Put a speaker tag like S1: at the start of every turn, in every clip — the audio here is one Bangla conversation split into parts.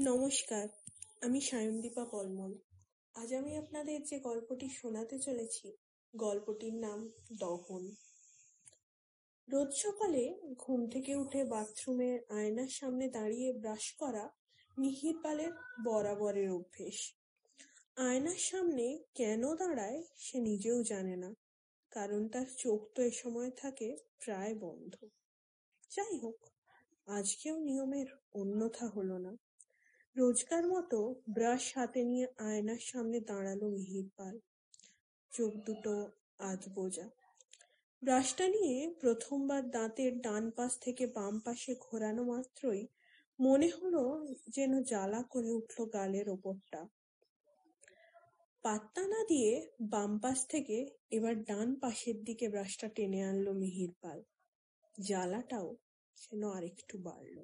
S1: নমস্কার, আমি সায়নদীপা পলমল আজ আমি আপনাদের যে গল্পটি শোনাতে চলেছি, গল্পটির নাম দহন। রোজ সকালে ঘুম থেকে উঠে বাথরুমের আয়নার সামনে দাঁড়িয়ে ব্রাশ করা মিহির পালের বরাবরের অভ্যেস। আয়নার সামনে কেন দাঁড়ায় সে নিজেও জানে না, কারণ তার চোখ তো এ সময় থাকে প্রায় বন্ধ। যাই হোক, আজকেও নিয়মের অন্যথা হলো না। রোজকার মতো ব্রাশ হাতে নিয়ে আয়নার সামনে দাঁড়াল মিহির পাল। চোখ দুটো আধ বোঝা ব্রাশটা নিয়ে প্রথমবার দাঁতের ডান পাশ থেকে বাম পাশে ঘোরানো মাত্রই মনে হলো যেন জ্বালা করে উঠল গালের ওপরটা। পাত্তা না দিয়ে বাম পাশ থেকে এবার ডান পাশের দিকে ব্রাশটা টেনে আনলো মিহির পাল। জ্বালাটাও যেন আরেকটু বাড়ল।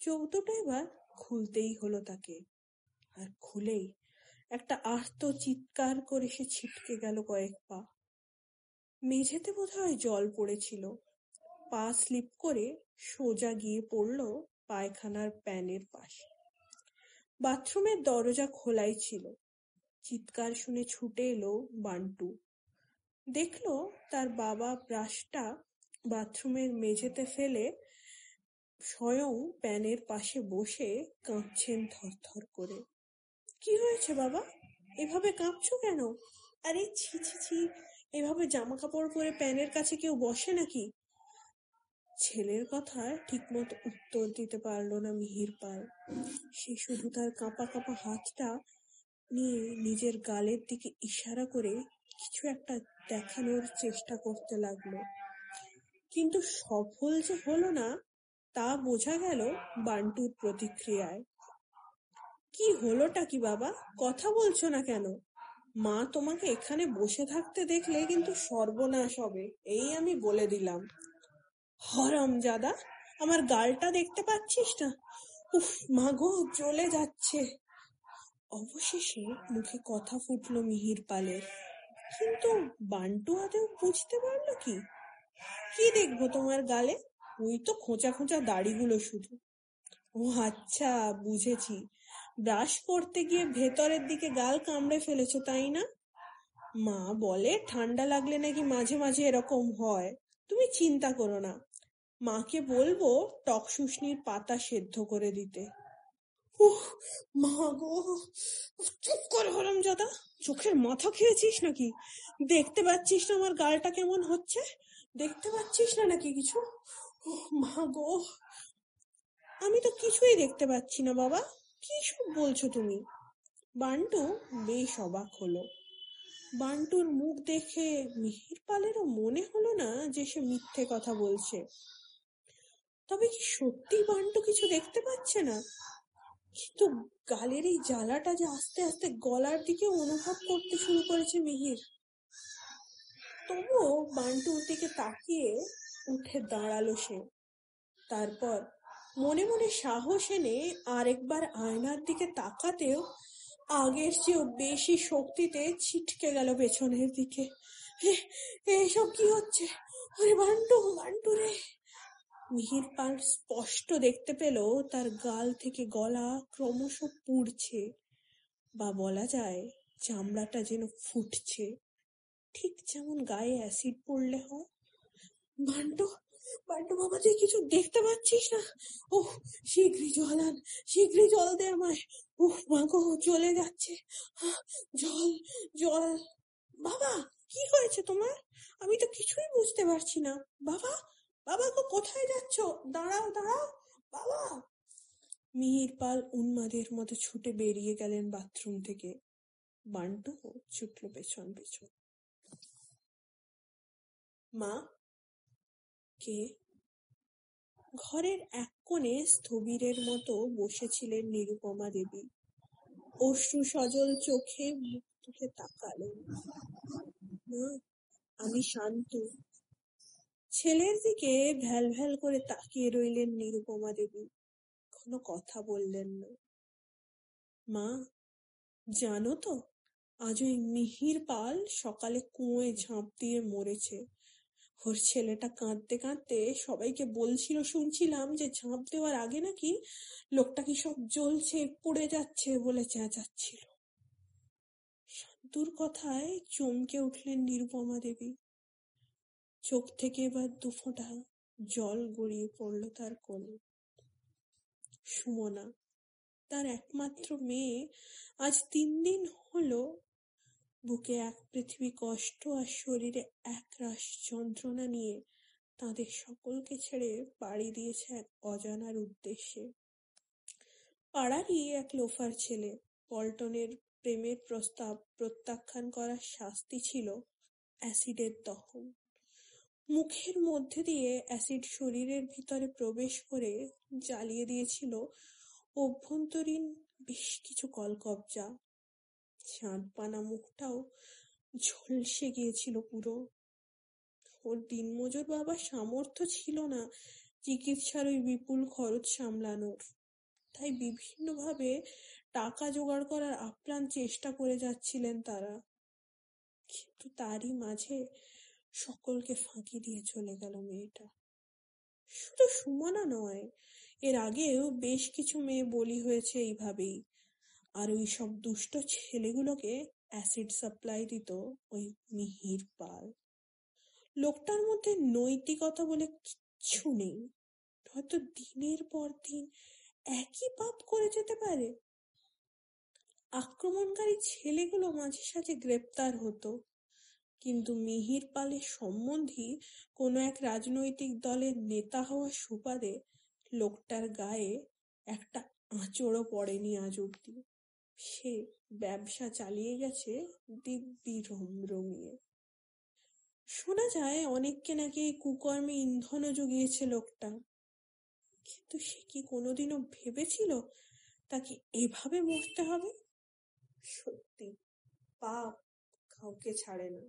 S1: চোখ দুটো এবার খুলতেই হলো তাকে। আর খুলেই একটা আর্ত চিৎকার করে সে ছিটকে গেল কয়েক পা। মেঝেতে বোধহয় জল পড়েছিল। পা স্লিপ করে সোজা গিয়ে পড়ল পায়খানার প্যানের পাশে। বাথরুমের দরজা খোলাই ছিল। চিৎকার শুনে ছুটে এলো বান্টু। দেখল তার বাবা ব্রাশটা বাথরুমের মেঝেতে ফেলে স্বয়ং প্যানের পাশে বসে কাঁপছেন থরথর করে। কি হয়েছে বাবা? এভাবে কাঁপছো কেন? আরে ছি ছি ছি, এভাবে জামা কাপড় পরে প্যানের কাছে কেউ বসে নাকি? ছেলের কথা ঠিকমতো উত্তর দিতে পারল না মিহির পাল। সে শুধু তার কাঁপা কাঁপা হাতটা নিয়ে নিজের গালের দিকে ইশারা করে কিছু একটা দেখানোর চেষ্টা করতে লাগল। কিন্তু সফল যে হলো না তা বোঝা গেল বান্টুর প্রতিক্রিয়ায়। কি হলোটা কি বাবা? কথা বলছো না কেন? মা তোমাকে এখানে বসে থাকতে দেখলে কিন্তু সর্বনাশ হবে, এই আমি বলে দিলাম। হরম জাদা, আমার গালটা দেখতে পাচ্ছিস না? উফ মাগো চলে যাচ্ছে। অবশেষে মুখে কথা ফুটল মিহির পালের। কিন্তু বান্টু আদেও বুঝতে পারল কি? কি দেখব তোমার গালে? ওই তো খোঁচা খোঁচা দাড়িগুলো শুধু। ও আচ্ছা বুঝেছি। ব্রাশ করতে গিয়ে ভেতরের দিকে গাল কামড়ে ফেলেছো, তাই না? মা বলে, ঠান্ডা লাগলে নাকি মাঝে মাঝে এরকম হয়। তুমি চিন্তা করো না। মাকে বলব, টক শুশনির পাতা সেদ্ধ করে দিতে। উহ, মা গো, চুপ করে হলাম জাদা চোখের মাথা খেয়েছিস নাকি? দেখতে পাচ্ছিস না আমার গালটা কেমন হচ্ছে? দেখতে পাচ্ছিস না নাকি কিছু? মা গো। আমি তো কিছুই দেখতে পাচ্ছি না বাবা। কি সব বলছো তুমি? বান্টু বেশ অবাক হলো। বান্টুর মুখ দেখে মিহির পালেরও মনে হলো না যে সে মিথ্যে কথা বলছে। তবে কি সত্যি বান্টু কিছু দেখতে পাচ্ছে না? কিন্তু গালের এই জ্বালাটা যে আস্তে আস্তে গলার দিকে অনুভব করতে শুরু করেছে মিহির। তবুও বান্টুর দিকে তাকিয়ে উঠে দাঁড়াল সে। তারপর মনে মনে সাহস এনে আরেকবার আয়নার দিকে তাকাতেও আগের চেয়েও বেশি শক্তিতে ছিটকে গেল পেছনের দিকে। এইসব কি হচ্ছে? ওরে বান্টু বান্টু রে! মিহির পাল স্পষ্ট দেখতে পেল তার গাল থেকে গলা ক্রমশ পুড়ছে বা বলা যায় চামড়াটা যেন ফুটছে। ঠিক যেমন গায়ে অ্যাসিড পড়লে হয় বান্টু বান্টু বাবা, তুই কিছু দেখতে পাচ্ছিস না? ওহ শীঘ্রই জল আন, শীঘ্রই জল দে আমায়। উহ মাগো চলে যাচ্ছে। জল জল। বাবা, কি হয়েছে তোমার? আমি তো কিছুই বুঝতে পারছি না। বাবা বাবা গো, কোথায় যাচ্ছ? দাঁড়াও দাঁড়াও। বাবা। মিহির পাল উন্মাদের মতো ছুটে বেরিয়ে গেলেন বাথরুম থেকে। বান্টু ছুটল পেছন পেছন। মা কে? ঘরের এক কোণে স্থবিরের মতো বসেছিলেন নিরুপমা দেবী। অশ্রু সজল চোখে মুখ তুলে তাকালেন মা, আমি শান্ত। ছেলের দিকে ভ্যাল ভ্যাল করে তাকিয়ে রইলেন নিরুপমা দেবী। কোনো কথা বললেন না। মা, জানো তো আজ ওই মিহির পাল সকালে কুঁয়োয় ঝাঁপ দিয়ে মরেছে। ওর ছেলেটা কাঁদতে কাঁদতে সবাইকে বলছিল, শুনছিলাম যে ঝাঁপ দেওয়ার আগে নাকি লোকটা কি সব জ্বলছে, পড়ে যাচ্ছে বলে চেঁচাচ্ছিল। শান্তুর কথায় চমকে উঠলেন নিরুপমা দেবী। চোখ থেকে এবার দুফোঁটা জল গড়িয়ে পড়ল তার কোলে। সুমনা, তার একমাত্র মেয়ে, আজ তিন দিন হলো বুকে এক পৃথিবী কষ্ট আর শরীরে এক একরাশ যন্ত্রণা নিয়ে তাদের সকলকে ছেড়ে পাড়ি দিয়েছে এক অজানার উদ্দেশ্যে। পাড়ারই এক লোফার ছেলে। পল্টনের প্রেমের প্রস্তাব প্রত্যাখ্যান করার শাস্তি ছিল অ্যাসিডের দহন। মুখের মধ্যে দিয়ে অ্যাসিড শরীরের ভিতরে প্রবেশ করে জ্বালিয়ে দিয়েছিল অভ্যন্তরীণ বেশ কিছু কলকবজা। চাঁদপানা মুখটাও ঝলসে গিয়েছিল পুরো। ওর দিনমজুর বাবার সামর্থ্য ছিল না চিকিৎসার ওই বিপুল খরচ সামলানোর। তাই বিভিন্নভাবে টাকা জোগাড় করার আপ্রাণ চেষ্টা করে যাচ্ছিলেন তারা। কিন্তু তারই মাঝে সকলকে ফাঁকি দিয়ে চলে গেল মেয়েটা। শুধু সুমনা নয়, এর আগেও বেশ কিছু মেয়ে বলি হয়েছে এইভাবেই। আর ওই সব দুষ্ট ছেলেগুলোকে অ্যাসিড সাপ্লাই দিত ওই মিহির পাল। লোকটার মধ্যে নৈতিকতা বলে কিচ্ছু নেই। হয়তো দিনের পর দিন একই পাপ করে যেতে পারে। আক্রমণকারী ছেলেগুলো মাঝে সাঝে গ্রেপ্তার হতো। কিন্তু মিহির পালের সম্বন্ধী কোনো এক রাজনৈতিক দলের নেতা হওয়ার সুবাদে লোকটার গায়ে একটা আঁচড়ও পড়েনি আজ অব্দি সে ব্যবসা চালিয়ে গেছে দিব্যি রমিয়ে শোনা যায় অনেককে নাকি এই কুকর্মে ইন্ধনও জুগিয়েছে লোকটা। কিন্তু সে কি কোনোদিনও ভেবেছিল তাকে এভাবে মরতে হবে? সত্যি, পাপ কাউকে ছাড়ে না।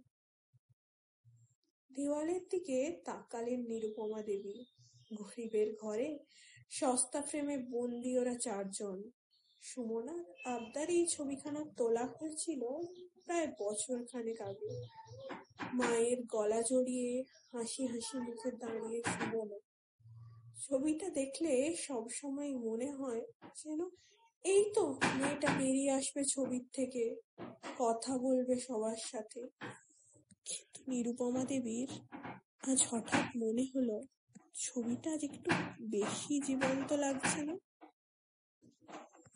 S1: দেওয়ালের দিকে তাকালেন নিরুপমা দেবী। গরিবের ঘরে সস্তা ফ্রেমে বন্দি ওরা চারজন। সুমনার আবদার এই ছবিখানা তোলা হয়েছিল প্রায় বছর খানেক আগে। মায়ের গলা জড়িয়ে হাসি হাসি মুখে দাঁড়িয়ে সুমনা। ছবিটা দেখলে সব সময় মনে হয় যেন এই তো মেয়েটা বেরিয়ে আসবে ছবির থেকে, কথা বলবে সবার সাথে। কিন্তু নিরুপমা দেবীর আজ হঠাৎ মনে হলো, ছবিটা আজ একটু বেশি জীবন্ত লাগছে না?